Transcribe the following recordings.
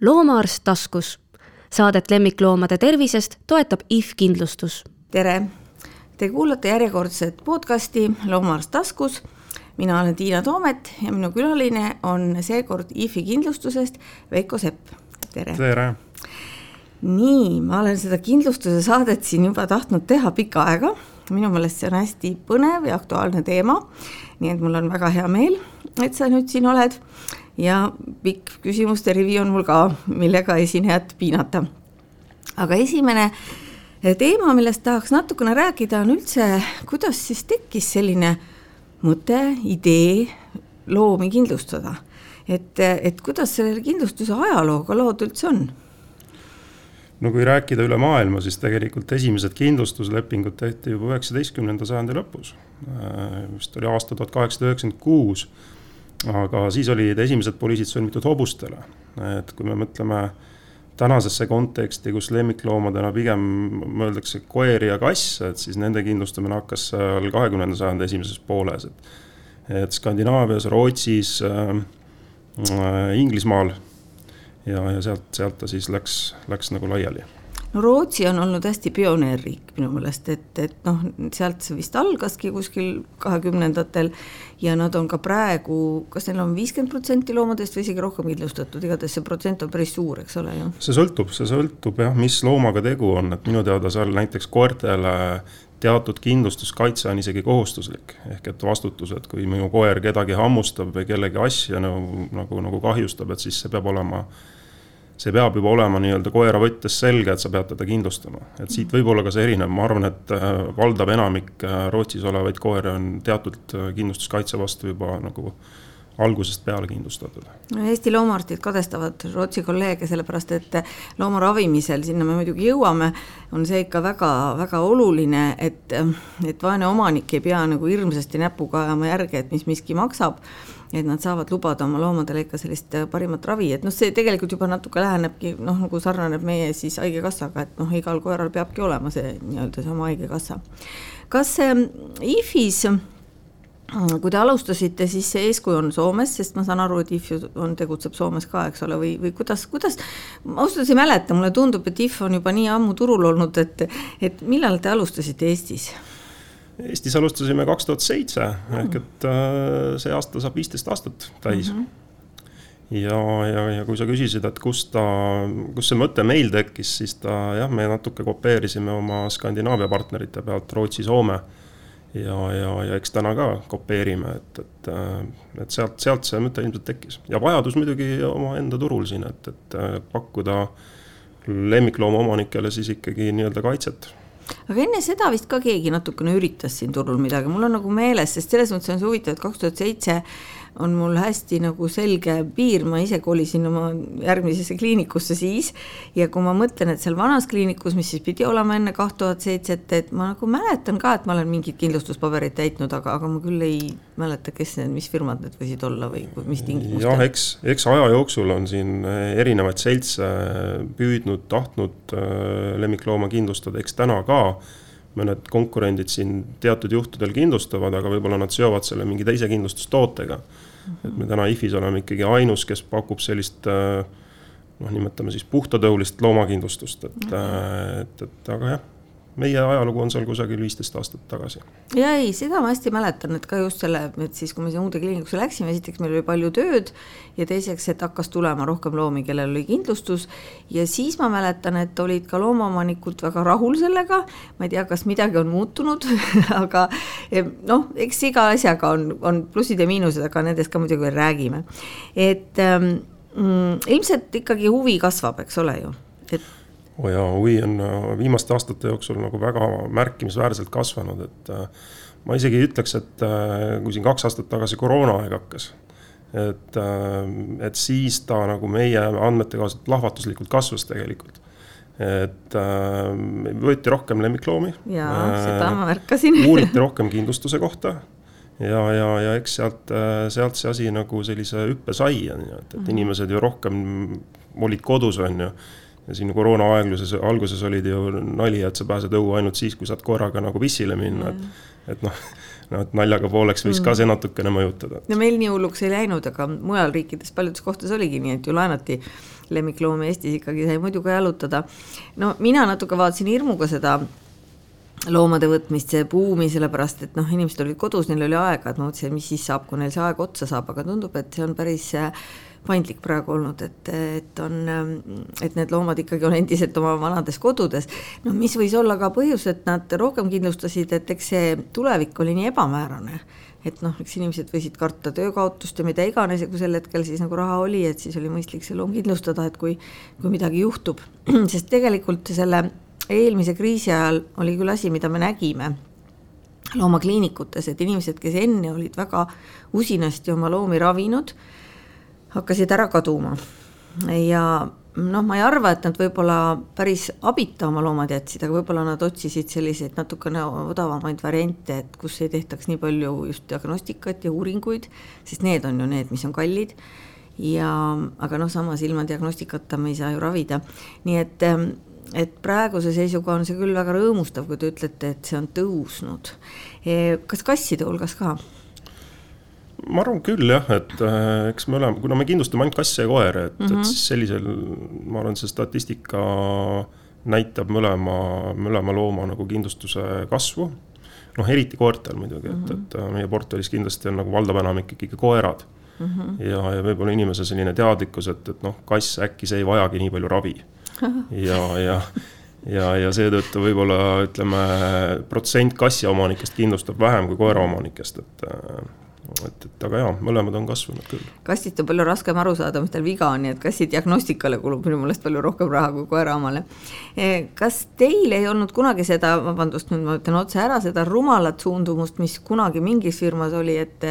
loomaarst taskus. Saadet lemmikloomade tervisest toetab IF kindlustus. tere, te kuulate järjekordset podcasti Loomaarst taskus. mina olen Tiina Toomet ja minu külaline on seekord IF-i kindlustusest Veiko Sepp, tere. tere. nii, ma olen seda kindlustuse saadet siin juba tahtnud teha pikka aega, minu meelest see on hästi põnev ja aktuaalne teema. nii et mul on väga hea meel, et sa nüüd siin oled ja pikk küsimuste rivi on mul ka, millega esinejat piinata. aga esimene teema, millest tahaks natukene rääkida, on üldse, kuidas siis tekkis selline mõte, idee loomi kindlustada. et, et kuidas selle kindlustuse ajalooga lood üldse on? no kui rääkida üle maailma, siis tegelikult esimesed kindlustuslepingud tehti juba üheksateistkümnenda sajandi lõpus. vist oli aasta tuhat kaheksasada üheksakümmend kuus aga siis olid esimesed poliisid sõlmitud hobustele, et kui me mõtleme tänasesse konteksti, kus lemmikloomadena pigem mõeldakse koeri ja kasse, et siis nende kindlustamine hakkas seal kahekümnenda sajandi esimeses pooles, et et Skandinaavias, Rootsis äh,, Inglismaal ja, ja sealt, sealt ta siis läks, läks nagu laiali no Rootsi on olnud hästi pioneerriik minu meelest, et, et noh, sealt see vist algaski kuskil kahekümnendatel ja nad on ka praegu, kas neil on viiskümmend protsenti loomadest või isegi rohkem kindlustatud, igatahes see protsent on päris suur, eks ole ju. see sõltub, see sõltub jah, mis loomaga tegu on, et minu teada seal näiteks koertele teatud kindlustuskaitse on isegi kohustuslik, ehk et vastutus, et kui minu koer kedagi hammustab või kellegi asja nagu, nagu, nagu kahjustab, et siis see peab olema see peab juba olema nii-öelda koera võttes selge, et sa pead teda kindlustama. et siit võib olla ka see erinev, ma arvan, et äh, valdav enamik äh, Rootsis olevaid koeri on teatud äh, kindlustuskaitse vastu juba nagu algusest peale kindlustatud. Eesti loomaarstid kadestavad Rootsi kolleege, sellepärast et looma ravimisel, sinna me muidugi jõuame, on see ikka väga-väga oluline, et, et vaene omanik ei pea nagu hirmsasti näpuga ajama järge, et mis miski maksab et nad saavad lubada oma loomadele ikka sellist äh, parimat ravi, et noh, see tegelikult juba natuke lähenebki noh, nagu sarnaneb meie siis Haigekassaga, et noh, igal koeral peabki olema see nii-öelda see oma Haigekassa. kas ähm, IFis kui te alustasite, siis see eeskuju on Soomes, sest ma saan aru, et IF on, tegutseb Soomes ka, eks ole, või, või kuidas, kuidas, ma ausalt öeldes ei mäleta, mulle tundub, et IF on juba nii ammu turul olnud, et, et millal te alustasite Eestis? Eestis alustasime kaks tuhat seitse ehk et äh, see aasta saab viisteist aastat täis mm. -hmm. ja, ja, ja kui sa küsisid, et kust ta, kust see mõte meil tekkis, siis ta jah, me natuke kopeerisime oma Skandinaavia partnerite pealt Rootsi, Soome. ja, ja, ja eks täna ka kopeerime, et, et, äh, et sealt, sealt see mõte ilmselt tekkis ja vajadus muidugi omaenda turul siin, et, et äh, pakkuda lemmikloomaomanikele siis ikkagi nii-öelda kaitset aga enne seda vist ka keegi natukene üritas siin turul midagi, mul on nagu meeles, sest selles mõttes on see huvitav, et kaks tuhat seitse on mul hästi nagu selge piir, ma ise kolisin oma järgmisesse kliinikusse siis. ja kui ma mõtlen, et seal vanas kliinikus, mis siis pidi olema enne kaht tuhat seitset, et ma nagu mäletan ka, et ma olen mingeid kindlustuspabereid täitnud, aga, aga ma küll ei mäleta, kes need, mis firmad need võisid olla või mis tingimustel. jah, eks, eks aja jooksul on siin eh, erinevaid seltse püüdnud, tahtnud eh, lemmiklooma kindlustada, eks täna ka mõned konkurendid siin teatud juhtudel kindlustavad, aga võib-olla nad seovad selle mingi teise kindlustustootega et me täna IFis oleme ikkagi ainus, kes pakub sellist äh, noh, nimetame siis puhtatõulist loomakindlustust, et, äh, et, et aga jah meie ajalugu on seal kusagil viisteist aastat tagasi. ja ei, seda ma hästi mäletan, et ka just selle, et siis, kui me sinna uude kliinikusse läksime, esiteks meil oli palju tööd ja teiseks, et hakkas tulema rohkem loomi, kellel oli kindlustus. ja siis ma mäletan, et olid ka loomaomanikud väga rahul sellega. ma ei tea, kas midagi on muutunud aga noh, eks iga asjaga on, on plussid ja miinused, aga nendest ka muidugi veel räägime. et ähm, ilmselt ikkagi huvi kasvab, eks ole ju, et ja huvi on äh, viimaste aastate jooksul nagu väga märkimisväärselt kasvanud, et äh, ma isegi ütleks, et äh, kui siin kaks aastat tagasi koroonaaeg hakkas, et, et siis ta nagu meie andmete kohaselt plahvatuslikult kasvas tegelikult et äh, võeti rohkem lemmikloomi. jaa, seda ma märkasin uuriti rohkem kindlustuse kohta ja, ja, ja eks sealt, sealt see asi nagu sellise hüppe sai, on ju, et, et mm -hmm. inimesed ju rohkem olid kodus, on ju ja siin koroona aegluses, alguses olid ju nali, et sa pääsed õue ainult siis, kui saad korraga nagu pissile minna, et et noh, no et naljaga pooleks võis ka see natukene mõjutada. no meil nii hulluks ei läinud, aga mujal riikides paljudes kohtades oligi nii, et ju laenati lemmikloomi, Eestis ikkagi sai muidu ka jalutada. no mina natuke vaatasin hirmuga seda loomade võtmist, see buumi, sellepärast et noh, inimesed olid kodus, neil oli aega, et ma mõtlesin, mis siis saab, kui neil see aeg otsa saab, aga tundub, et see on päris paindlik praegu olnud, et, et on, et need loomad ikkagi on endiselt oma vanades kodudes. no mis võis olla ka põhjus, et nad rohkem kindlustasid, et eks see tulevik oli nii ebamäärane et noh, eks inimesed võisid karta töökaotust ja mida iganes ja kui sel hetkel siis nagu raha oli, et siis oli mõistlik see loom kindlustada, et kui, kui midagi juhtub. sest tegelikult selle eelmise kriisi ajal oli küll asi, mida me nägime loomakliinikutes, et inimesed, kes enne olid väga usinasti oma loomi ravinud, hakkasid ära kaduma ja noh, ma ei arva, et nad võib-olla päris abita oma loomad jätsid, aga võib-olla nad otsisid selliseid natukene odavamaid variante, et kus ei tehtaks nii palju just diagnostikat ja uuringuid, sest need on ju need, mis on kallid. ja aga noh, samas ilma diagnostikata me ei saa ju ravida, nii et et praeguse seisuga on see küll väga rõõmustav, kui te ütlete, et see on tõusnud. kas kasside hulgas ka? Ma arvan küll jah, et äh, eks me oleme, kuna me kindlustame ainult kasse ja koeri, et mm, -hmm. et mhm. siis sellisel, ma arvan, see statistika näitab mõlema, mõlema looma nagu kindlustuse kasvu. noh, eriti koertel muidugi mm, -hmm. et, et äh, meie portfellis kindlasti on nagu valdav enamik ikkagi koerad mm. -hmm. ja, ja võib-olla inimese selline teadlikkus, et, et noh, kass äkki see ei vajagi nii palju ravi. ja, ja ja, ja seetõttu võib-olla ütleme, protsent kassiomanikest kindlustab vähem kui koeraomanikest, et äh, et, et aga jaa, mõlemad on kasvanud küll. kassist on palju raskem aru saada, mis tal viga on, nii et kassi diagnostikale kulub minu meelest palju rohkem raha kui koera omale. E, kas teil ei olnud kunagi seda, vabandust, nüüd ma ütlen otse ära, seda rumalat suundumust, mis kunagi mingis firmas oli, et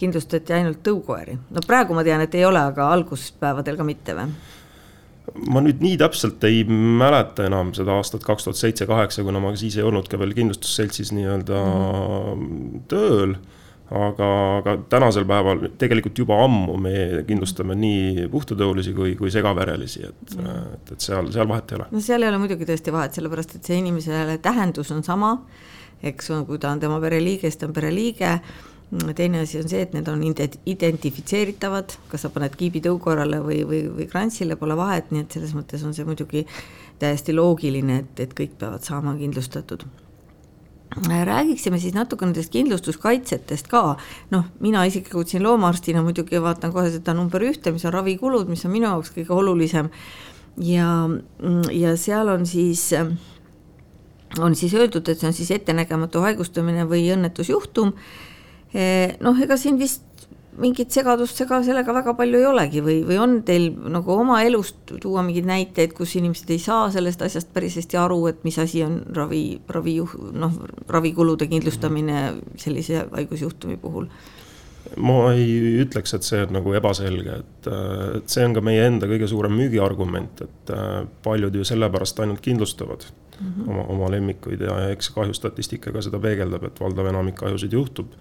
kindlustati ainult tõukoeri? no praegu ma tean, et ei ole, aga alguspäevadel ka mitte või? ma nüüd nii täpselt ei mäleta enam seda aastat kaks tuhat seitse-kaheksa, kuna ma siis ei olnud ka veel kindlustusseltsis nii-öelda mm. tööl aga, aga tänasel päeval tegelikult juba ammu me kindlustame nii puhtatõulisi kui, kui segaverelisi, et et, et seal, seal vahet ei ole. no seal ei ole muidugi tõesti vahet, sellepärast et see inimesele tähendus on sama, eks, kui ta on tema pereliige, siis ta on pereliige, teine asi on see, et need on identifitseeritavad, kas sa paned kiibi tõukorrale või, või, või krantsile, pole vahet, nii et selles mõttes on see muidugi täiesti loogiline, et, et kõik peavad saama kindlustatud räägiksime siis natuke nendest kindlustuskaitsetest ka. noh, mina isiklikult siin loomaarstina muidugi vaatan kohe seda number ühte, mis on ravikulud, mis on minu jaoks kõige olulisem. ja, ja seal on siis, on siis öeldud, et see on siis ettenägematu haigustumine või õnnetusjuhtum. noh, ega siin vist mingit segadust sega sellega väga palju ei olegi või, või on teil nagu oma elust tuua mingeid näiteid, kus inimesed ei saa sellest asjast päris hästi aru, et mis asi on ravi, ravi, noh, ravikulude kindlustamine sellise haigusjuhtumi puhul? ma ei ütleks, et see on nagu ebaselge, et, et see on ka meie enda kõige suurem müügiargument, et paljud ju sellepärast ainult kindlustavad mm -hmm. oma, oma lemmikuid ja, ja eks kahjustatistika ka seda peegeldab, et valdav enamik kahjusid juhtub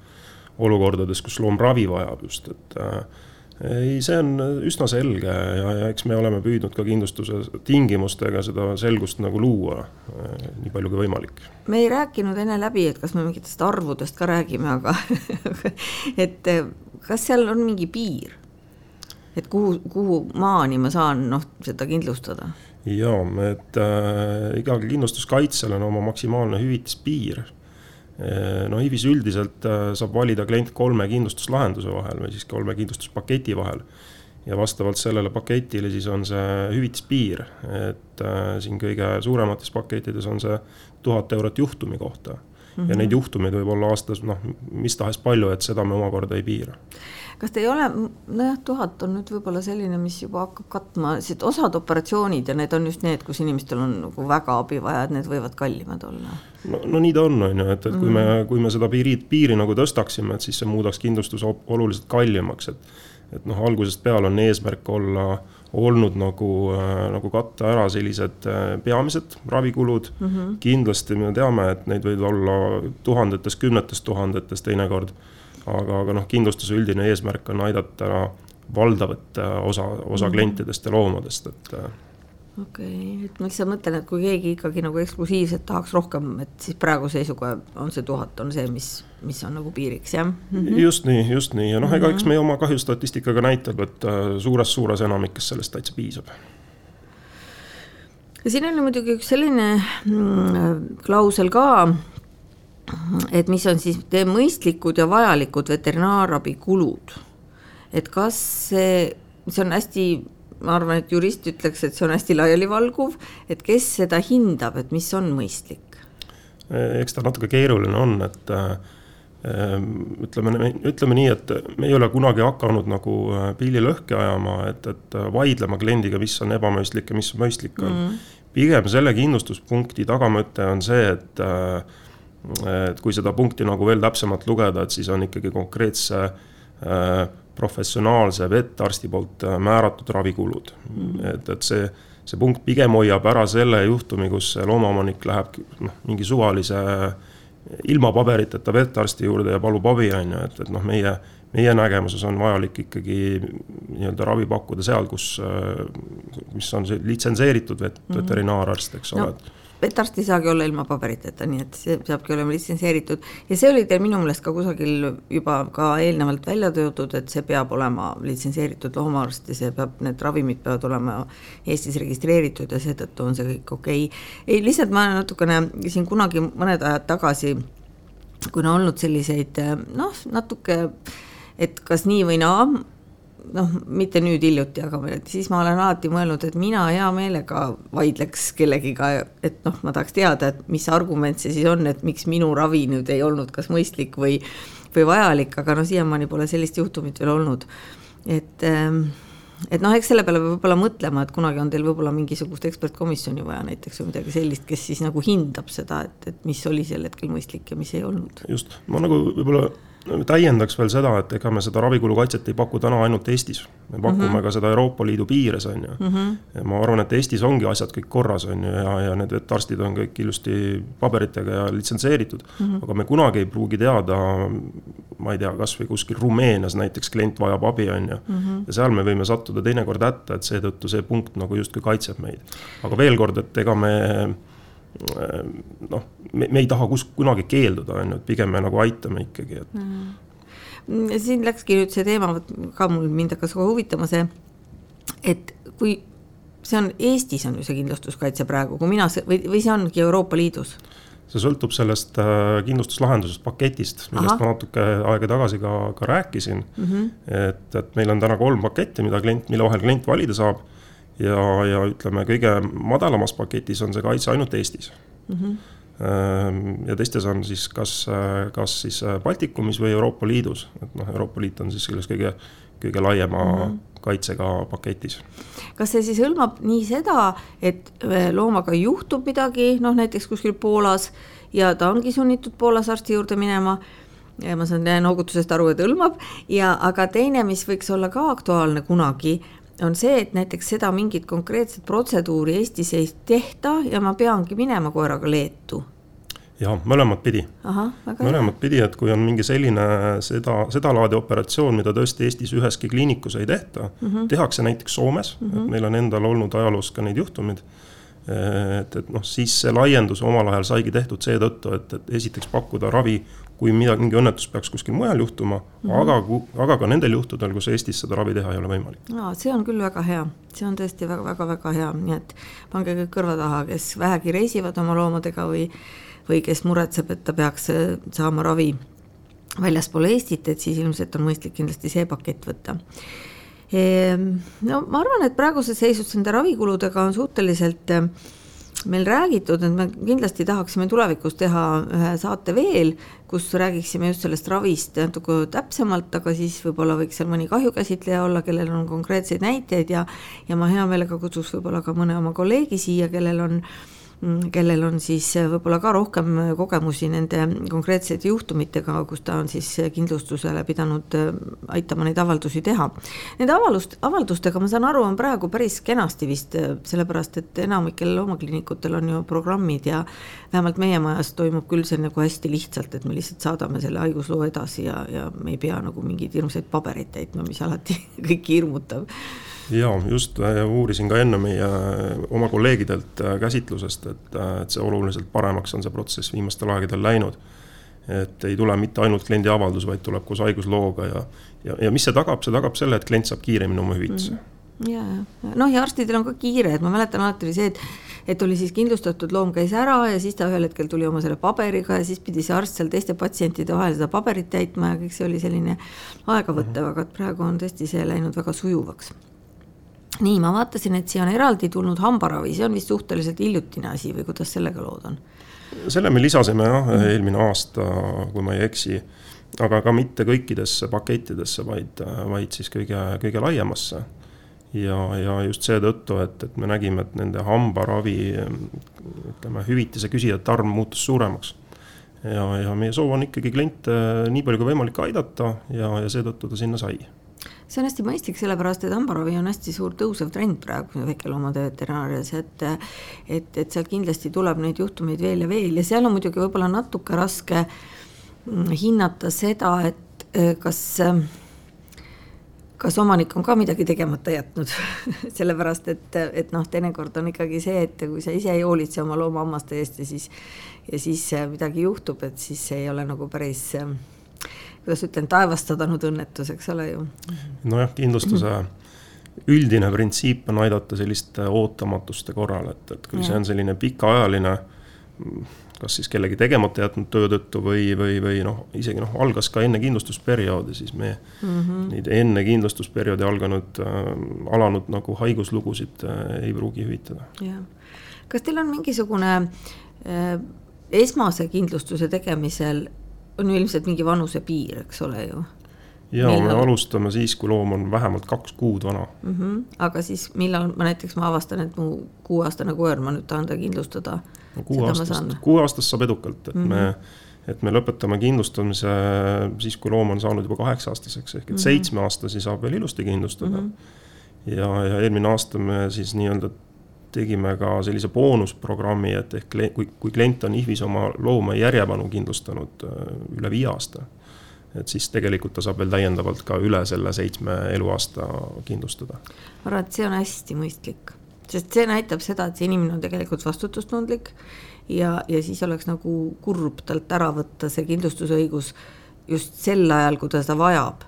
olukordades, kus loom ravi vajab just, et äh, ei, see on üsna selge ja, ja eks me oleme püüdnud ka kindlustuse tingimustega seda selgust nagu luua äh, nii palju kui võimalik. me ei rääkinud enne läbi, et kas me mingitest arvudest ka räägime, aga et äh, kas seal on mingi piir? et kuhu, kuhu maani ma saan noh, seda kindlustada? jaa, et äh, igal kindlustuskaitsel on oma maksimaalne hüvitispiir no IFIS üldiselt äh, saab valida klient kolme kindlustuslahenduse vahel või siis kolme kindlustuspaketi vahel. ja vastavalt sellele paketile siis on see hüvitispiir, et äh, siin kõige suuremates pakettides on see tuhat eurot juhtumi kohta. -hmm. ja mhm. neid juhtumeid võib olla aastas noh, mis tahes palju, et seda me omakorda ei piira kas te ei ole, nojah, tuhat on nüüd võib-olla selline, mis juba hakkab katma, sest osad operatsioonid ja need on just need, kus inimestel on nagu väga abi vaja, et need võivad kallimad olla. no, no nii ta on, on ju, et, et kui mm. me, kui me seda piiri, piiri nagu tõstaksime, et siis see muudaks kindlustuse oluliselt kallimaks, et et noh, algusest peale on eesmärk olla olnud nagu äh,, nagu katta ära sellised äh, peamised ravikulud mm. -hmm. kindlasti me teame, et neid võib olla tuhandetes, kümnetes tuhandetes teinekord aga, aga noh, kindlustuse üldine eesmärk on aidata valdavat äh, osa, osa mm -hmm. klientidest ja loomadest, et. Äh. okei okay., et ma lihtsalt mõtlen, et kui keegi ikkagi nagu eksklusiivselt tahaks rohkem, et siis praeguse seisuga on see tuhat, on see, mis, mis on nagu piiriks, jah mm? -hmm. just nii, just nii ja noh, ega eks meie oma kahjustatistika ka näitab, et suures-suures äh, enamikes sellest täitsa piisab. ja siin on muidugi üks selline mm, klausel ka, et mis on siis mõistlikud ja vajalikud veterinaarabi kulud. et kas see, see on hästi ma arvan, et jurist ütleks, et see on hästi laialivalguv, et kes seda hindab, et mis on mõistlik? eks ta natuke keeruline on, et äh, ütleme, ütleme nii, et me ei ole kunagi hakanud nagu äh, pillilõhki ajama, et, et vaidlema kliendiga, mis on ebamõistlik ja mis mõistlik on mm. pigem selle kindlustuspunkti tagamõte on see, et et kui seda punkti nagu veel täpsemalt lugeda, et siis on ikkagi konkreetse professionaalse vetarsti poolt äh, määratud ravikulud mm. -hmm. et, et see, see punkt pigem hoiab ära selle juhtumi, kus loomaomanik läheb noh, mingi suvalise ilma paberiteta vetarsti juurde ja palub abi, on ju, et, et noh, meie, meie nägemuses on vajalik ikkagi nii-öelda ravi pakkuda seal, kus, äh, mis on see litsenseeritud vet-, mhm. veterinaararst, eks ole no vetarst ei saagi olla ilma paberiteta, nii et see peabki olema litsenseeritud. Ja see oli teil minu meelest ka kusagil juba ka eelnevalt välja töötud, et see peab olema litsenseeritud loomaarst ja see peab, need ravimid peavad olema Eestis registreeritud ja seetõttu on see kõik okei. Okay.. ei, lihtsalt ma natukene siin kunagi mõned ajad tagasi, kui on olnud selliseid noh, natuke et kas nii või naa, noh, mitte nüüd hiljuti, aga siis ma olen alati mõelnud, et mina hea meelega vaidleks kellegiga, et noh, ma tahaks teada, et mis argument see siis on, et miks minu ravi nüüd ei olnud kas mõistlik või, või vajalik, aga no siiamaani pole sellist juhtumit veel olnud. et, ähm, et noh, eks selle peale peab võib-olla mõtlema, et kunagi on teil võib-olla mingisugust ekspertkomisjoni vaja näiteks või midagi sellist, kes siis nagu hindab seda, et, et mis oli sel hetkel mõistlik ja mis ei olnud. just, ma nagu võib-olla täiendaks veel seda, et ega me seda ravikulu kaitset ei paku täna ainult Eestis. me pakume mm -hmm. ka seda Euroopa Liidu piires, on ju. -hmm. ja ma arvan, et Eestis ongi asjad kõik korras, on ju, ja, ja need vetarstid on kõik ilusti paberitega ja litsenseeritud mm. -hmm. aga me kunagi ei pruugi teada, ma ei tea, kasvõi kuskil Rumeenias näiteks klient vajab abi, on ju. -hmm. ja seal me võime sattuda teinekord hätta, et seetõttu see punkt nagu justkui kaitseb meid. aga veel kord, et ega me noh, me, me ei taha kus kunagi keelduda, on ju, et pigem me nagu aitame ikkagi, et mm.. siin läkski nüüd see teema, ka mul mind hakkas kohe huvitama see, et kui see on Eestis on ju see kindlustuskaitse praegu, kui mina või, või see ongi Euroopa Liidus? see sõltub sellest äh, kindlustuslahendusest, paketist, millest Aha. ma natuke aega tagasi ka, ka rääkisin mm. -hmm. et, et meil on täna kolm paketti, mida klient, mille vahel klient valida saab ja, ja ütleme, kõige madalamas paketis on see kaitse ainult Eestis mm. -hmm. ja teistes on siis kas, kas siis Baltikumis või Euroopa Liidus, et noh, Euroopa Liit on siis selles kõige, kõige laiema mm -hmm kaitsega paketis. kas see siis hõlmab nii seda, et äh, loomaga juhtub midagi, noh näiteks kuskil Poolas ja ta ongi sunnitud Poolas arsti juurde minema ja ma saan noogutusest aru, et hõlmab ja, aga teine, mis võiks olla ka aktuaalne kunagi, on see, et näiteks seda mingit konkreetset protseduuri Eestis ei tehta ja ma peangi minema koeraga Leetu jah, mõlemat pidi. mõlemat pidi, et kui on mingi selline seda, sedalaadi operatsioon, mida tõesti Eestis üheski kliinikus ei tehta mm, -hmm. tehakse näiteks Soomes mm, -hmm. et meil on endal olnud ajaloos ka neid juhtumeid. et, et noh, siis see laiendus omal ajal saigi tehtud seetõttu, et, et esiteks pakkuda ravi kui midagi, mingi õnnetus peaks kuskil mujal juhtuma mm, -hmm. aga, aga ka nendel juhtudel, kus Eestis seda ravi teha ei ole võimalik. aa, see on küll väga hea, see on tõesti väga-väga-väga hea, nii et pange kõik kõrva taha, kes vähegi reisivad oma loomadega või, või kes muretseb, et ta peaks äh, saama ravi väljaspool Eestit, et siis ilmselt on mõistlik kindlasti see pakett võtta ehm, no ma arvan, et praeguses seisus nende ravikuludega on suhteliselt äh, meil räägitud, et me kindlasti tahaksime tulevikus teha ühe saate veel, kus räägiksime just sellest ravist natuke täpsemalt, aga siis võib-olla võiks seal mõni kahjukäsitleja olla, kellel on konkreetseid näiteid ja ja ma hea meelega kutsuks võib-olla ka mõne oma kolleegi siia, kellel on äh, kellel on siis äh, võib-olla ka rohkem äh, kogemusi nende konkreetsete juhtumitega, kus ta on siis äh, kindlustusele pidanud aitama neid avaldusi teha. Nende avalust, avaldustega, ma saan aru, on praegu päris kenasti vist, sellepärast et enamikel loomakliinikutel on ju programmid ja vähemalt meie majas toimub küll see nagu hästi lihtsalt, et me lihtsalt saadame selle haigusloo edasi ja, ja me ei pea nagu mingeid hirmsaid pabereid täitma, mis alati kõiki hirmutab ja just uurisin ka enne meie oma kolleegidelt käsitlusest, et, et see oluliselt paremaks on see protsess viimastel aegadel läinud. et ei tule mitte ainult kliendi avaldus, vaid tuleb koos haiguslooga ja, ja, ja mis see tagab, see tagab selle, et klient saab kiiremini oma hüvitise mm. -hmm. ja, ja noh, ja arstidel on ka kiire, et ma mäletan alati oli see, et et oli siis kindlustatud loom käis ära ja siis ta ühel hetkel tuli oma selle paberiga ja siis pidi see arst seal teiste patsientide vahel seda paberit täitma ja kõik see oli selline aegavõttev, aga et praegu on tõesti see läinud väga sujuvaks nii, ma vaatasin, et siia on eraldi tulnud hambaravi, see on vist suhteliselt hiljutine asi või kuidas sellega lood on? selle me lisasime jah, eelmine aasta, kui ma ei eksi, aga ka mitte kõikidesse pakettidesse, vaid, vaid siis kõige, kõige laiemasse ja, ja just seetõttu, et, et me nägime, et nende hambaravi ütleme, hüvitise küsijate arv muutus suuremaks. ja, ja meie soov on ikkagi kliente nii palju kui võimalik aidata ja, ja seetõttu ta sinna sai see on hästi mõistlik, sellepärast et hambaravi on hästi suur tõusev trend praegu väikeloomade veterinaarias, et et, et sealt kindlasti tuleb neid juhtumeid veel ja veel ja seal on muidugi võib-olla natuke raske hinnata seda, et kas kas omanik on ka midagi tegemata jätnud sellepärast et, et noh, teinekord on ikkagi see, et kui sa ise ei hoolitse oma looma hammaste eest ja siis, ja siis midagi juhtub, et siis ei ole nagu päris kuidas ütlen, taevast sadanud õnnetus, eks ole ju. nojah, kindlustuse üldine printsiip on aidata selliste ootamatuste korral, et, et kui ja. see on selline pikaajaline kas siis kellegi tegemata jätnud töö tõttu või, või, või noh, isegi noh, algas ka enne kindlustusperioodi, siis me mm -hmm. neid enne kindlustusperioodi alganud äh,, alanud nagu haiguslugusid äh, ei pruugi hüvitada. jah, kas teil on mingisugune äh, esmase kindlustuse tegemisel on ju ilmselt mingi vanusepiir, eks ole ju ja millal... me alustame siis, kui loom on vähemalt kaks kuud vana mm. -hmm. aga siis millal ma näiteks ma avastan, et mu kuueaastane koer, ma nüüd tahan ta kindlustada. no kuueaastast, kuueaastast saab edukalt, et mm -hmm. me, et me lõpetame kindlustamise siis, kui loom on saanud juba kaheksa-aastaseks ehk et mm -hmm. seitsmeaastasi saab veel ilusti kindlustada mm. -hmm. ja, ja eelmine aasta me siis nii-öelda tegime ka sellise boonusprogrammi, et ehk kui, kui klient on IHV-s oma looma järjepanu kindlustanud äh, üle viie aasta et siis tegelikult ta saab veel täiendavalt ka üle selle seitsme eluaasta kindlustada. ma arvan, et see on hästi mõistlik, sest see näitab seda, et see inimene on tegelikult vastutustundlik ja, ja siis oleks nagu kurb talt ära võtta see kindlustusõigus just sel ajal, kui ta seda vajab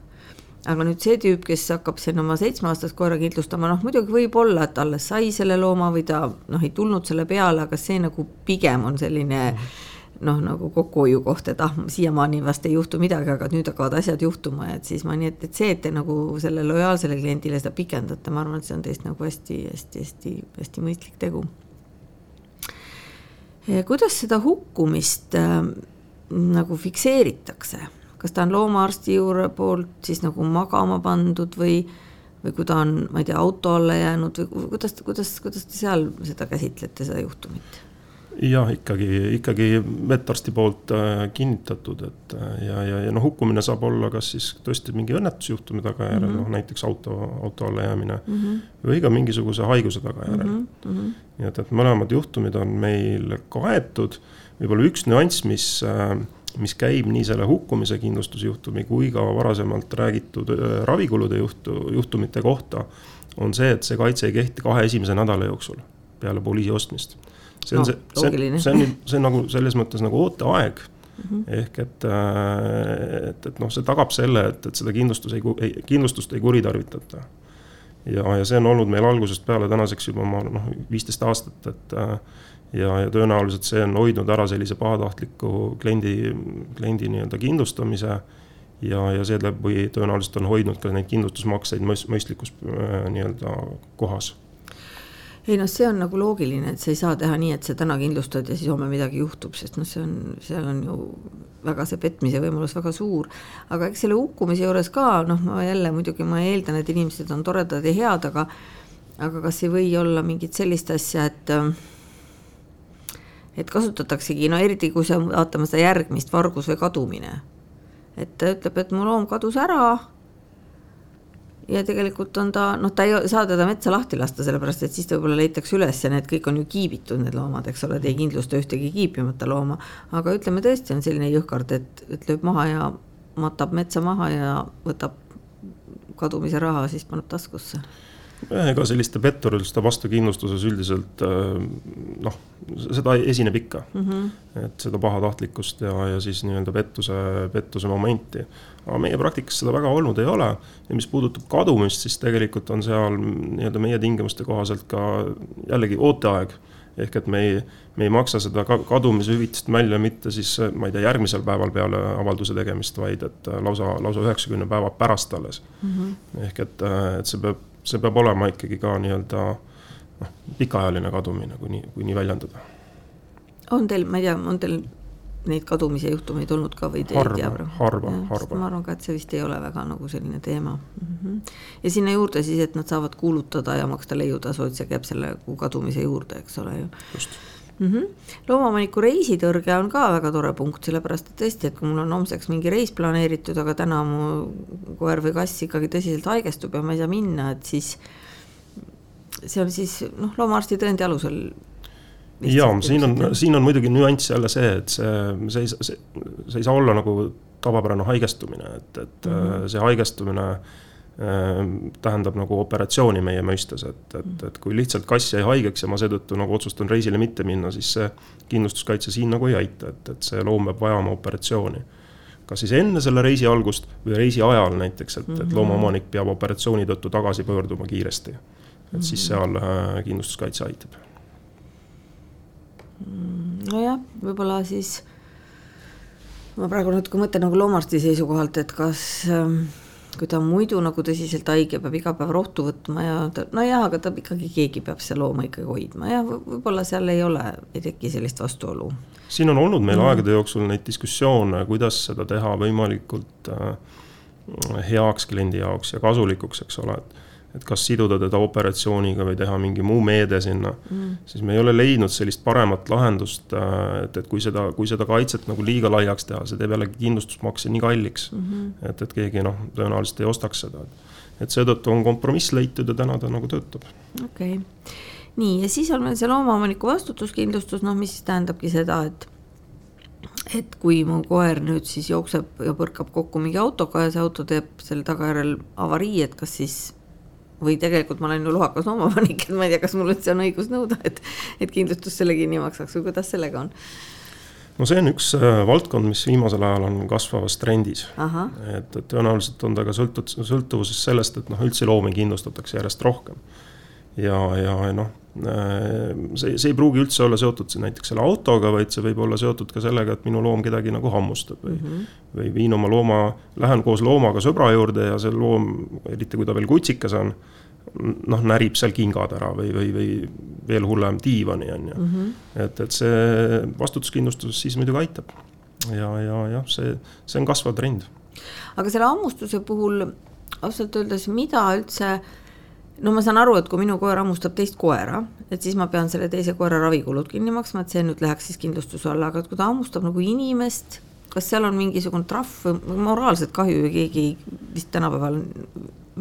aga nüüd see tüüp, kes hakkab siin oma seitsmeaastast koera kindlustama, noh muidugi võib-olla, et alles sai selle looma või ta noh, ei tulnud selle peale, aga see nagu pigem on selline noh, nagu kokkuhoiukoht, et ah, siiamaani vast ei juhtu midagi, aga nüüd hakkavad asjad juhtuma, et siis ma nii, et, et see, et te nagu selle lojaalsele kliendile seda pikendate, ma arvan, et see on teist nagu hästi-hästi-hästi-hästi mõistlik tegu. kuidas seda hukkumist äh, nagu fikseeritakse, kas ta on loomaarsti juurde poolt siis nagu magama pandud või või kui ta on, ma ei tea, auto alla jäänud või kuidas, kuidas, kuidas te seal seda käsitlete, seda juhtumit? jah, ikkagi, ikkagi vetarsti poolt äh, kinnitatud, et äh, ja, ja, ja noh, hukkumine saab olla kas siis tõesti mingi õnnetusjuhtumi tagajärjel mm, -hmm. noh näiteks auto, auto alla jäämine mm. -hmm. või ka mingisuguse haiguse tagajärjel mm. -hmm. nii et, et mõlemad juhtumid on meil kaetud, võib-olla üks nüanss, mis äh, mis käib nii selle hukkumise kindlustusjuhtumi kui ka varasemalt räägitud ravikulude juhtu, juhtumite kohta, on see, et see kaitse ei kehti kahe esimese nädala jooksul peale poliisi ostmist see on no, see, see, see on, see on nagu selles mõttes nagu ooteaeg mm. -hmm. ehk et, äh, et, et noh, see tagab selle, et, et seda kindlustus ei, ei, kindlustust ei kuritarvitata. ja, ja see on olnud meil algusest peale tänaseks juba ma noh, viisteist aastat, et äh, ja, ja tõenäoliselt see on hoidnud ära sellise pahatahtliku kliendi, kliendi nii-öelda kindlustamise ja, ja seeläbi tõenäoliselt on hoidnud ka neid kindlustusmakseid mõistlikus äh, nii-öelda kohas ei noh, see on nagu loogiline, et sa ei saa teha nii, et sa täna kindlustad ja siis homme midagi juhtub, sest noh, see on, seal on ju väga see petmise võimalus väga suur. aga eks selle hukkumise juures ka noh, ma jälle muidugi ma eeldan, et inimesed on toredad ja head, aga aga kas ei või olla mingit sellist asja, et et kasutataksegi, no eriti kui sa vaatame seda järgmist, vargus või kadumine. et ta ütleb, et mu loom kadus ära ja tegelikult on ta, noh, ta ei saa teda metsa lahti lasta, sellepärast et siis ta võib-olla leitakse üles ja need kõik on ju kiibitud, need loomad, eks ole, te ei kindlusta ühtegi kiipimata looma. aga ütleme tõesti on selline jõhkard, et, et lööb maha ja matab metsa maha ja võtab kadumise raha, siis paneb taskusse ega selliste petturite vastu kindlustuses üldiselt noh, seda esineb ikka mm. -hmm. et seda pahatahtlikkust ja, ja siis nii-öelda pettuse, pettuse momenti. aga meie praktikas seda väga olnud ei ole ja mis puudutab kadumist, siis tegelikult on seal nii-öelda meie tingimuste kohaselt ka jällegi ooteaeg ehk et me ei, me ei maksa seda kadumishüvitist välja mitte siis, ma ei tea, järgmisel päeval peale avalduse tegemist, vaid et lausa, lausa üheksakümne päeva pärast alles mm. -hmm. ehk et, et see peab, see peab olema ikkagi ka nii-öelda noh, pikaajaline kadumine, kui nii, kui nii väljendada. on teil, ma ei tea, on teil neid kadumise juhtumeid olnud ka või te harva, ei tea? harva, harva. ma arvan ka, et see vist ei ole väga nagu selline teema mm. -hmm. ja sinna juurde siis, et nad saavad kuulutada ja maksta leiutasu, et see käib selle kadumise juurde, eks ole ju. just mm -hmm.. loomaomaniku reisitõrge on ka väga tore punkt, sellepärast et tõesti, et kui mul on homseks mingi reis planeeritud, aga täna mu koer või kass ikkagi tõsiselt haigestub ja ma ei saa minna, et siis see on siis noh, loomaarsti tõendi alusel jaa, siin on, siin on muidugi nüanss jälle see, et see, see ei, see, see ei saa olla nagu tavapärane haigestumine, et, et mm -hmm. see haigestumine äh, tähendab nagu operatsiooni meie mõistes, et, et, mhm. et kui lihtsalt kass jäi haigeks ja ma seetõttu nagu otsustan reisile mitte minna, siis see kindlustuskaitse siin nagu ei aita, et, et see loom peab vajama operatsiooni. kas siis enne selle reisi algust või reisi ajal näiteks, et, et mhm. loomaomanik peab operatsiooni tõttu tagasi pöörduma kiiresti. et siis mhm. seal äh, kindlustuskaitse aitab Mm, nojah, võib-olla siis ma praegu natuke mõtlen nagu loomaarsti seisukohalt, et kas ähm, kui ta muidu nagu tõsiselt haige, peab iga päev rohtu võtma ja ta, nojah, aga ta ikkagi, keegi peab seda looma ikkagi hoidma ja võib-olla seal ei ole, ei teki sellist vastuolu. siin on olnud meil mm. aegade jooksul neid diskussioone, kuidas seda teha võimalikult äh, heaks kliendi jaoks ja kasulikuks, eks ole, et et kas siduda teda operatsiooniga või teha mingi muu meede sinna mm., siis me ei ole leidnud sellist paremat lahendust, et, et kui seda, kui seda kaitset nagu liiga laiaks teha, see teeb jällegi kindlustusmakse nii kalliks mm. -hmm. et, et keegi noh, tõenäoliselt ei ostaks seda. et seetõttu on kompromiss leitud ja täna ta nagu töötab. okei okay., nii ja siis on meil see loomaomaniku vastutuskindlustus, noh, mis siis tähendabki seda, et et kui mu koer nüüd siis jookseb ja põrkab kokku mingi autoga ja see auto teeb selle tagajärjel avarii, et kas siis või tegelikult ma olen ju lohakas loomaomanik, et ma ei tea, kas mul üldse on õigus nõuda, et, et kindlustus selle kinni maksaks või kuidas sellega on? no see on üks äh, valdkond, mis viimasel ajal on kasvavas trendis. et, et tõenäoliselt on ta ka sõltud, sõltuvuses sellest, et noh, üldse loomi kindlustatakse järjest rohkem. Ja, ja noh, äh, see, see ei pruugi üldse olla seotud näiteks selle autoga, vaid see võib olla seotud ka sellega, et minu loom kedagi nagu hammustab või mm, -hmm. või viin oma looma, lähen koos loomaga sõbra juurde ja see loom, eriti kui ta veel kutsikas on noh, närib seal kingad ära või, või, või veel hullem, diivani on ju mm. -hmm. et, et see vastutuskindlustus siis muidugi aitab. ja, ja jah, see, see on kasvav trend. aga selle hammustuse puhul ausalt öeldes, mida üldse no ma saan aru, et kui minu koer hammustab teist koera, et siis ma pean selle teise koera ravikulud kinni maksma, et see nüüd läheks siis kindlustuse alla, aga kui ta hammustab nagu inimest, kas seal on mingisugune trahv või moraalset kahju ju keegi vist tänapäeval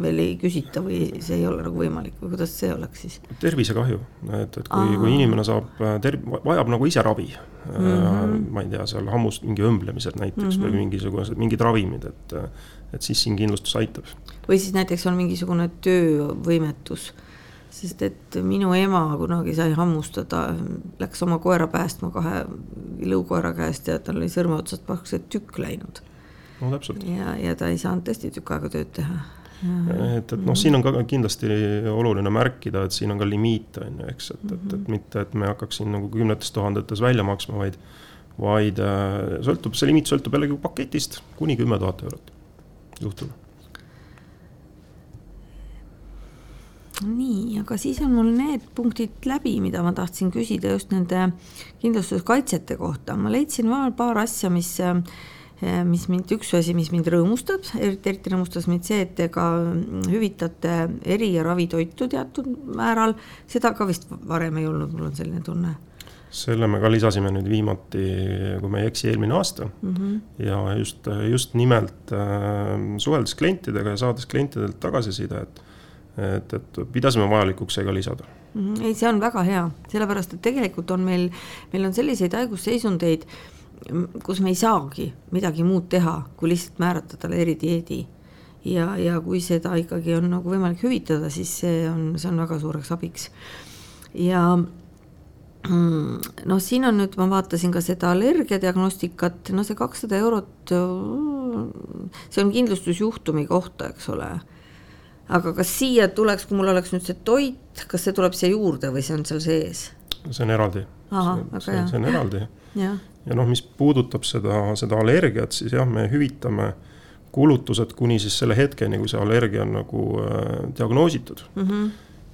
veel ei küsita või see ei ole nagu võimalik või kuidas see oleks siis? tervisekahju, et, et kui, kui inimene saab äh, ter-, vajab nagu ise ravi mm, -hmm. ma ei tea, seal hammust mingi õmblemised näiteks mm -hmm. või mhm. mingisugused, mingid ravimid, et, et siis siin kindlustus aitab. või siis näiteks on mingisugune töövõimetus, sest et minu ema kunagi sai hammustada, läks oma koera päästma kahe ilukoera käest ja tal oli sõrme otsast praktiliselt tükk läinud. no täpselt. ja, ja ta ei saanud tõesti tükk aega tööd teha et, et noh, siin on ka kindlasti oluline märkida, et siin on ka limiit, on ju, eks, et, et, et mitte, et me hakkaks siin nagu kümnetes tuhandetes välja maksma, vaid vaid äh, sõltub, see limiit sõltub jällegi paketist, kuni kümme tuhat eurot juhtul. nii, aga siis on mul need punktid läbi, mida ma tahtsin küsida just nende kindlustuskaitsete kohta, ma leidsin veel paar asja, mis äh, mis mind, üks asi, mis mind rõõmustab, eriti, eriti rõõmustas mind see, et te ka hüvitate eri- ja ravitoitu teatud määral, seda ka vist varem ei olnud, mul on selline tunne selle me ka lisasime nüüd viimati, kui ma ei eksi, eelmine aasta mm. -hmm. ja just, just nimelt äh, suheldes klientidega ja saades klientidelt tagasisidet, et, et pidasime vajalikuks see ka lisada mm. -hmm. ei, see on väga hea, sellepärast et tegelikult on meil, meil on selliseid haigusseisundeid kus me ei saagi midagi muud teha, kui lihtsalt määrata talle eridieedi. ja, ja kui seda ikkagi on nagu võimalik hüvitada, siis see on, see on väga suureks abiks. ja mm, noh, siin on nüüd, ma vaatasin ka seda allergiadiagnostikat, no see kakssada eurot, see on kindlustusjuhtumi kohta, eks ole. aga kas siia tuleks, kui mul oleks nüüd see toit, kas see tuleb siia juurde või see on seal sees? see on eraldi. see, see on eraldi. ja, noh, mis puudutab seda, seda allergiat, siis jah, me hüvitame kulutused kuni siis selle hetkeni, kui see allergia on nagu äh, diagnoositud mm. -hmm.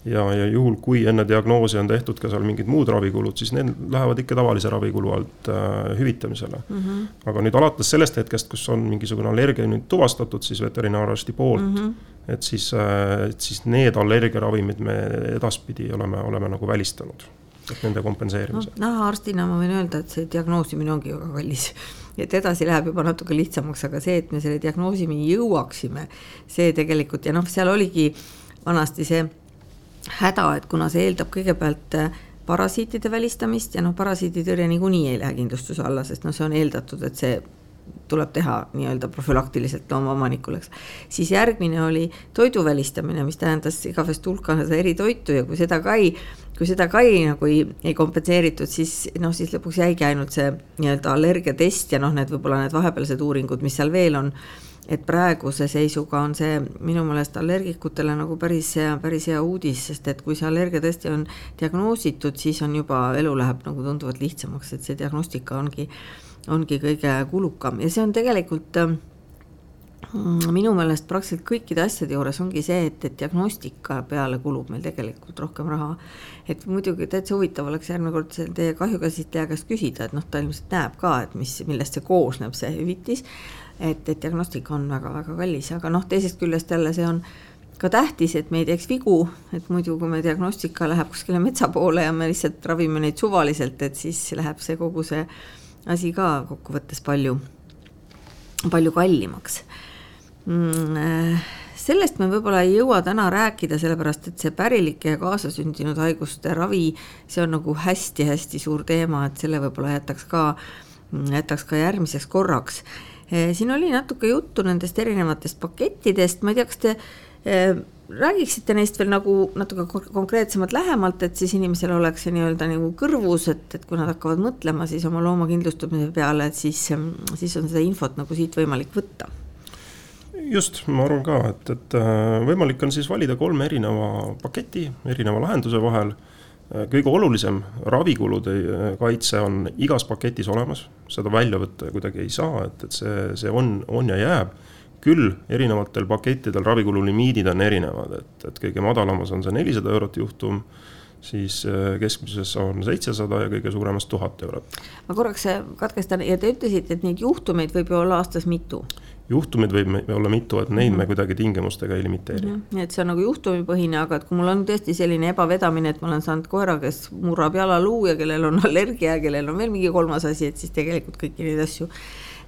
ja, ja juhul, kui enne diagnoosi on tehtud ka seal mingid muud ravikulud, siis need lähevad ikka tavalise ravikulu alt äh, hüvitamisele mm. -hmm. aga nüüd alates sellest hetkest, kus on mingisugune allergia nüüd tuvastatud siis veterinaararsti poolt mm, -hmm. et siis äh,, et siis need allergiaravimid me edaspidi oleme, oleme nagu välistanud et nende kompenseerimise no,. nahaarstina ma võin öelda, et see diagnoosimine ongi väga kallis. et edasi läheb juba natuke lihtsamaks, aga see, et me selle diagnoosimini jõuaksime, see tegelikult ja noh, seal oligi vanasti see häda, et kuna see eeldab kõigepealt äh, parasiitide välistamist ja noh, parasiiditõrje niikuinii ei lähe kindlustuse alla, sest noh, see on eeldatud, et see tuleb teha nii-öelda profülaktiliselt loomaomanikul, eks. siis järgmine oli toidu välistamine, mis tähendas igavest hulka eri toitu ja kui seda ka ei, kui seda ka ei nagu ei, ei kompenseeritud, siis noh, siis lõpuks jäigi ainult see nii-öelda allergiatest ja noh, need võib-olla need vahepealsed uuringud, mis seal veel on. Et praeguse seisuga on see minu meelest allergikutele nagu päris päris hea uudis, sest et kui see allergia tõesti on diagnoositud, siis on juba, elu läheb nagu tunduvalt lihtsamaks, et see diagnostika ongi ongi kõige kulukam. Ja see on tegelikult mm, minu meelest praktiliselt kõikide asjade juures ongi see, et, et diagnostika peale kulub meil tegelikult rohkem raha. et muidugi täitsa huvitav oleks järgmine kord teie kahjukäsitleja käest küsida, et noh, ta ilmselt näeb ka, et mis, millest see koosneb, see hüvitis. et, et diagnostika on väga-väga kallis, aga noh, teisest küljest jälle see on ka tähtis, et me ei teeks vigu, et muidu, kui me diagnostika läheb kuskile metsa poole ja me lihtsalt ravime neid suvaliselt, et siis läheb see kogu see asi ka kokkuvõttes palju, palju kallimaks mm,. Sellest me võib-olla ei jõua täna rääkida, sellepärast et see pärilike ja kaasasündinud haiguste ravi, see on nagu hästi-hästi suur teema, et selle võib-olla jätaks ka, jätaks ka järgmiseks korraks. Äh, siin oli natuke juttu nendest erinevatest pakettidest, ma ei tea, kas te äh, räägiksite neist veel nagu natuke konkreetsemalt lähemalt, et siis inimesel oleks see nii-öelda nagu kõrvus, et, et kui nad hakkavad mõtlema siis oma looma kindlustamise peale, et siis, siis on seda infot nagu siit võimalik võtta. Just, ma arvan ka, et, et äh, võimalik on siis valida kolme erineva paketi, erineva lahenduse vahel. Äh, kõige olulisem ravikulude äh, kaitse on igas paketis olemas, seda välja võtta kuidagi ei saa, et, et see, see on, on ja jääb küll erinevatel pakettidel ravikulu limiidid on erinevad, et, et kõige madalamas on see nelisada eurot juhtum, siis keskmises on seitsesada ja kõige suuremas tuhat eurot. ma korraks katkestan ja te ütlesite, et neid juhtumeid võib ju olla aastas mitu juhtumeid võib olla mitu, et neid mm -hmm. me kuidagi tingimustega ei limiteeri mm. -hmm. et see on nagu juhtumipõhine, aga et kui mul on tõesti selline ebavedamine, et ma olen saanud koera, kes murrab jalaluu ja kellel on allergia ja kellel on veel mingi kolmas asi, et siis tegelikult kõiki neid asju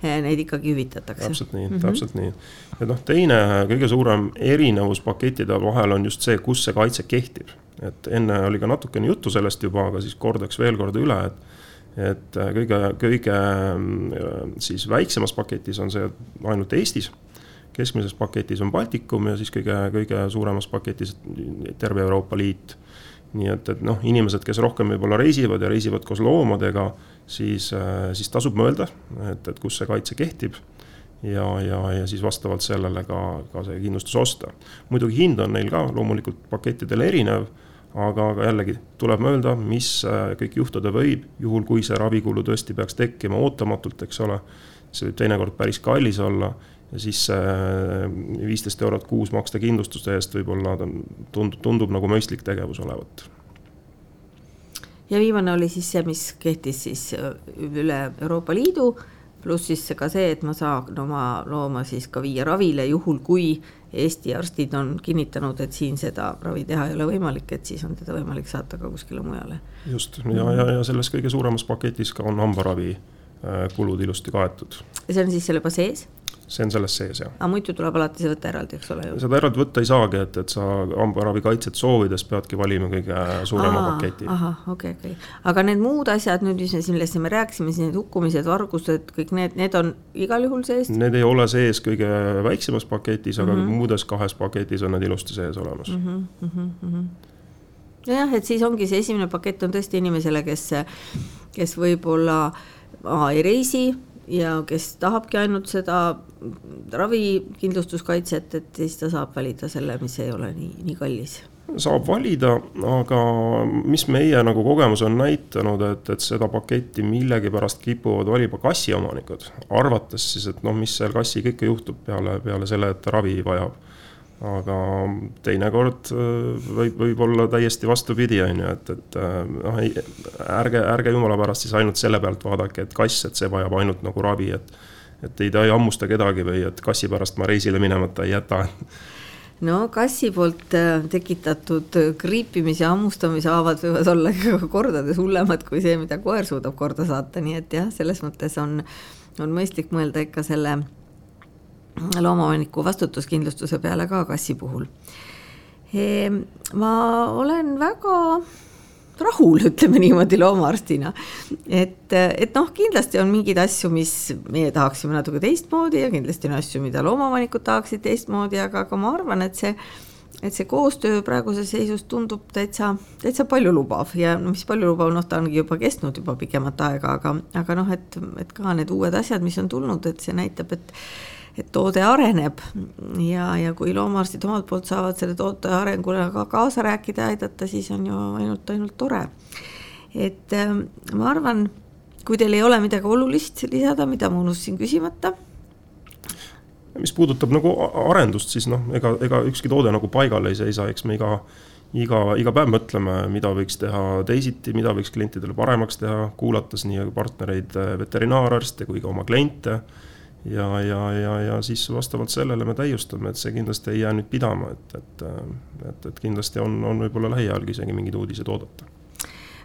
Eh, neid ikkagi hüvitatakse. täpselt nii mm, -hmm. täpselt nii. ja noh, teine kõige suurem erinevus pakettide vahel on just see, kus see kaitse kehtib. et enne oli ka natukene juttu sellest juba, aga siis kordaks veel kord üle, et et kõige, kõige siis väiksemas paketis on see ainult Eestis keskmises paketis on Baltikum ja siis kõige, kõige suuremas paketis terve Euroopa Liit. nii et, et noh, inimesed, kes rohkem võib-olla reisivad ja reisivad koos loomadega siis, äh, siis tasub mõelda, et, et kus see kaitse kehtib ja, ja, ja siis vastavalt sellele ka, ka see kindlustus osta. muidugi hind on neil ka loomulikult pakettidel erinev, aga, aga jällegi tuleb mõelda, mis äh, kõik juhtuda võib, juhul kui see ravikulu tõesti peaks tekkima ootamatult, eks ole. see võib teinekord päris kallis olla ja siis see äh, viisteist eurot kuus maksta kindlustuse eest võib-olla tundub, tundub nagu mõistlik tegevus olevat ja viimane oli siis see, mis kehtis siis äh, üle Euroopa Liidu, pluss siis ka see, et ma saan oma looma siis ka viia ravile, juhul kui Eesti arstid on kinnitanud, et siin seda ravi teha ei ole võimalik, et siis on teda võimalik saata ka kuskile mujale. just, ja, ja, ja selles kõige suuremas paketis ka on hambaravi äh, kulud ilusti kaetud. see on siis seal juba sees? See on selles sees, jah. aga muidu tuleb alati see võtta eraldi, eks ole ju? seda eraldi võtta ei saagi, et, et sa hambaravikaitset soovides peadki valima kõige suurema Aa, paketi. ahah, okei okay,, okei okay.. aga need muud asjad nüüd, mis me siin, millest me rääkisime, siis need hukkumised, vargused, kõik need, need on igal juhul sees? Need ei ole sees kõige väiksemas paketis, aga mm -hmm. muudes kahes paketis on need ilusti sees olemas mm. -hmm, mm -hmm. nojah, et siis ongi see esimene pakett on tõesti inimesele, kes, kes võib-olla ei reisi ja kes tahabki ainult seda ravikindlustuskaitset, et siis ta saab valida selle, mis ei ole nii, nii kallis. Saab valida, aga mis meie nagu kogemus on näitanud, et, et seda paketti millegipärast kipuvad valima kassiomanikud, arvates siis, et noh, mis seal kassiga ikka juhtub peale, peale selle, et ravi vajab aga teinekord äh, võib, võib olla täiesti vastupidi, on ju, et, et äh, noh, ärge, ärge jumala pärast siis ainult selle pealt vaadake, et kass, et see vajab ainult nagu ravi, et et ei, ta ei hammusta kedagi või et kassi pärast ma reisile minemata ei jäta. No kassi poolt äh, tekitatud kriipimis- ja hammustamise haavad võivad olla kordades hullemad kui see, mida koer suudab korda saata, nii et jah, selles mõttes on, on mõistlik mõelda ikka selle loomaomaniku vastutuskindlustuse peale ka kassi puhul. Ehm, ma olen väga rahul, ütleme niimoodi loomaarstina. et, et noh, kindlasti on mingeid asju, mis meie tahaksime natuke teistmoodi ja kindlasti on asju, mida loomaomanikud tahaksid teistmoodi, aga, aga ma arvan, et see et see koostöö praeguses seisus tundub täitsa, täitsa paljulubav ja no mis paljulubav, noh, ta ongi juba kestnud juba pikemat aega, aga, aga noh, et, et ka need uued asjad, mis on tulnud, et see näitab, et et toode areneb. Ja, ja kui loomaarstid omalt poolt saavad selle toote arengule ka kaasa rääkida aidata, siis on ju ainult, ainult tore. et äh, ma arvan, kui teil ei ole midagi olulist lisada, mida ma unustasin küsimata. Mis puudutab nagu arendust, siis noh, ega, ega ükski toode nagu paigal ei seisa, eks me iga, iga, iga päev mõtleme, mida võiks teha teisiti, mida võiks klientidele paremaks teha, kuulates nii partnereid, veterinaararste kui ka oma kliente ja, ja, ja, ja siis vastavalt sellele me täiustame, et see kindlasti ei jää nüüd pidama, et, et, et, et kindlasti on, on võib-olla lähiajalgi isegi mingeid uudiseid oodata.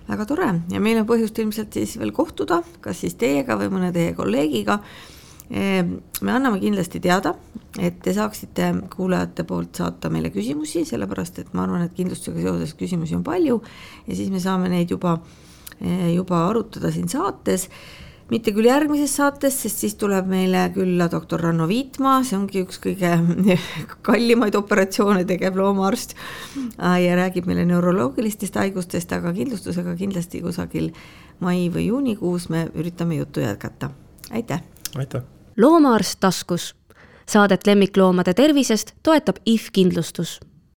väga tore ja meil on põhjust ilmselt siis veel kohtuda, kas siis teiega või mõne teie kolleegiga. Ehm, me anname kindlasti teada, et te saaksite kuulajate poolt saata meile küsimusi, sellepärast et ma arvan, et kindlustusega seoses küsimusi on palju ja siis me saame neid juba, juba arutada siin saates mitte küll järgmises saates, sest siis tuleb meile külla doktor Ranno Viitmaa, see ongi üks kõige kallimaid operatsioone tegev loomaarst ja räägib meile neuroloogilistest haigustest, aga kindlustusega kindlasti kusagil mai või juunikuus me üritame juttu jätkata. aitäh! aitäh! loomaarst taskus. Saadet lemmikloomade tervisest toetab IF kindlustus